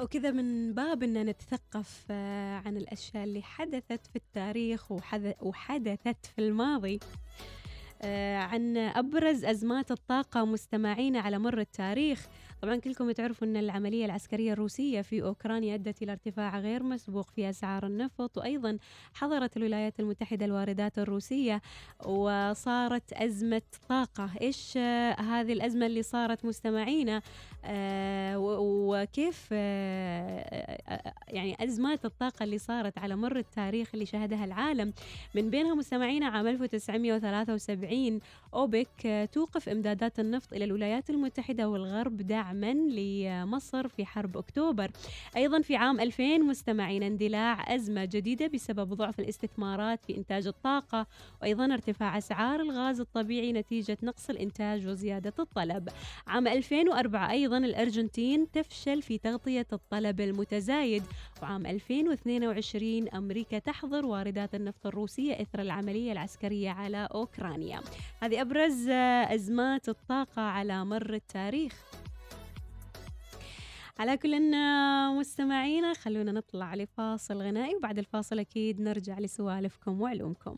وكذا من باب أن نتثقف آه، عن الأشياء اللي حدثت في التاريخ وحدثت في الماضي. عن أبرز أزمات الطاقة مستمعين على مر التاريخ. طبعا كلكم تعرفوا أن العملية العسكرية الروسية في أوكرانيا أدت إلى ارتفاع غير مسبوق في أسعار النفط وأيضا حظرت الولايات المتحدة الواردات الروسية وصارت أزمة طاقة. إيش هذه الأزمة اللي صارت مستمعينا؟ آه وكيف آه يعني أزمات الطاقة اللي صارت على مر التاريخ اللي شهدها العالم. من بينها مستمعينا عام 1973 أوبك توقف إمدادات النفط إلى الولايات المتحدة والغرب دعما لمصر في حرب أكتوبر. أيضا في عام 2000 مستمعين اندلاع أزمة جديدة بسبب ضعف الاستثمارات في إنتاج الطاقة وأيضا ارتفاع أسعار الغاز الطبيعي نتيجة نقص الإنتاج وزيادة الطلب. عام 2004 أيضا الأرجنتين تفشل في تغطية الطلب المتزايد. وعام 2022 أمريكا تحظر واردات النفط الروسية إثر العملية العسكرية على أوكرانيا. هذه أبرز أزمات الطاقة على مر التاريخ. على كل مستمعينا خلونا نطلع لفاصل غنائي وبعد الفاصل أكيد نرجع لسوالفكم وعلومكم.